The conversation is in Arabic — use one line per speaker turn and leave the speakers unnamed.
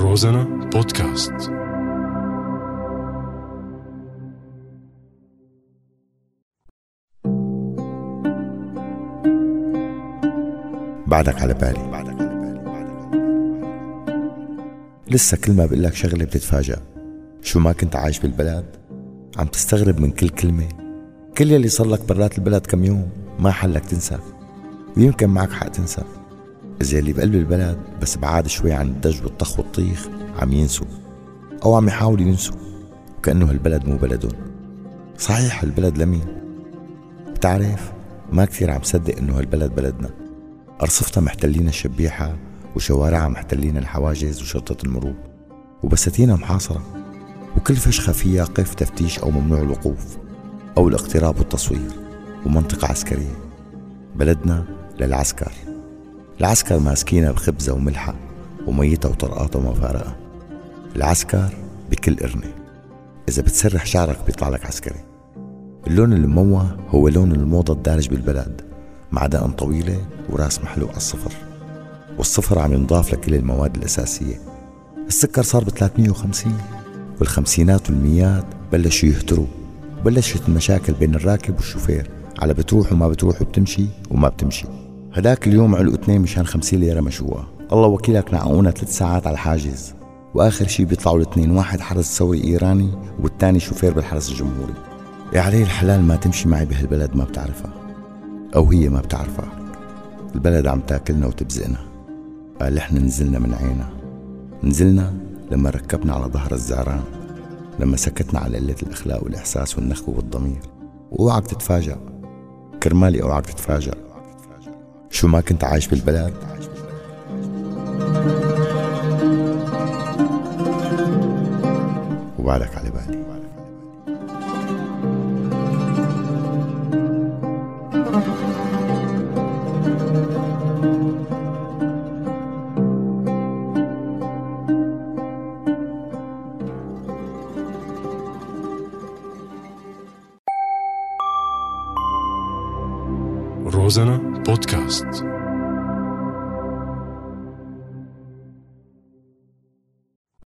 روزانا بودكاست.
بعدك على بالي. لسه كل ما بقول لك شغلة بتتفاجأ. شو ما كنت عايش بالبلد عم تستغرب من كل كلمة. كل يلي صار لك برات البلد كم يوم ما حلك تنسى. ويمكن معك حق تنسى. إذا اللي بقلب البلد بس بعاد شوي عن الدج والطخ والطيخ عم ينسوا. أو عم يحاولوا ينسوا. وكأنه هالبلد مو بلدهم. صحيح البلد لمين؟ بتعرف ما كثير عم صدق إنه هالبلد بلدنا. أرصفتها محتلين الشبيحة وشوارعها محتلين الحواجز وشرطة المرور. وبساتينها محاصرة. وكل فشخة فيها قف تفتيش أو ممنوع الوقوف أو الاقتراب والتصوير ومنطقة عسكرية. بلدنا للعسكر. العسكر ماسكينها بخبزة وملحة وميتها وطرقاتها ومفارقها العسكر بكل قرنة. إذا بتسرح شعرك بيطلع لك عسكري. اللون المموه هو لون الموضة الدارج بالبلد. مع دقن طويلة وراس محلوق على الصفر. والصفر عم ينضاف لكل المواد الأساسية. السكر صار ب 350 والخمسينات والميات بلشوا يهتروا. وبلشت المشاكل بين الراكب والشوفير. على بتروح وما بتروح وبتمشي وما بتمشي. هداك اليوم علقوا اثنين مشان خمسين ليرة مشوها الله وكيلك نعقونا ثلاث ساعات على الحاجز. وآخر شي بيطلعوا الاثنين واحد حرس ثوري إيراني والثاني شوفير بالحرس الجمهوري. يا علي الحلال ما تمشي معي بهالبلد ما بتعرفها. أو هي ما بتعرفها. البلد عم تاكلنا وتبزقنا. قال إحنا نزلنا من عينا نزلنا لما ركبنا على ظهر الزعران. لما سكتنا على قلة الأخلاق والإحساس والنخوة والضمير. وأوعك تتفاجأ. كرمالي أوعك تتفاجأ. شو ما كنت عايش بالبلد. وبعدك على بالي.
روزانا بودكاست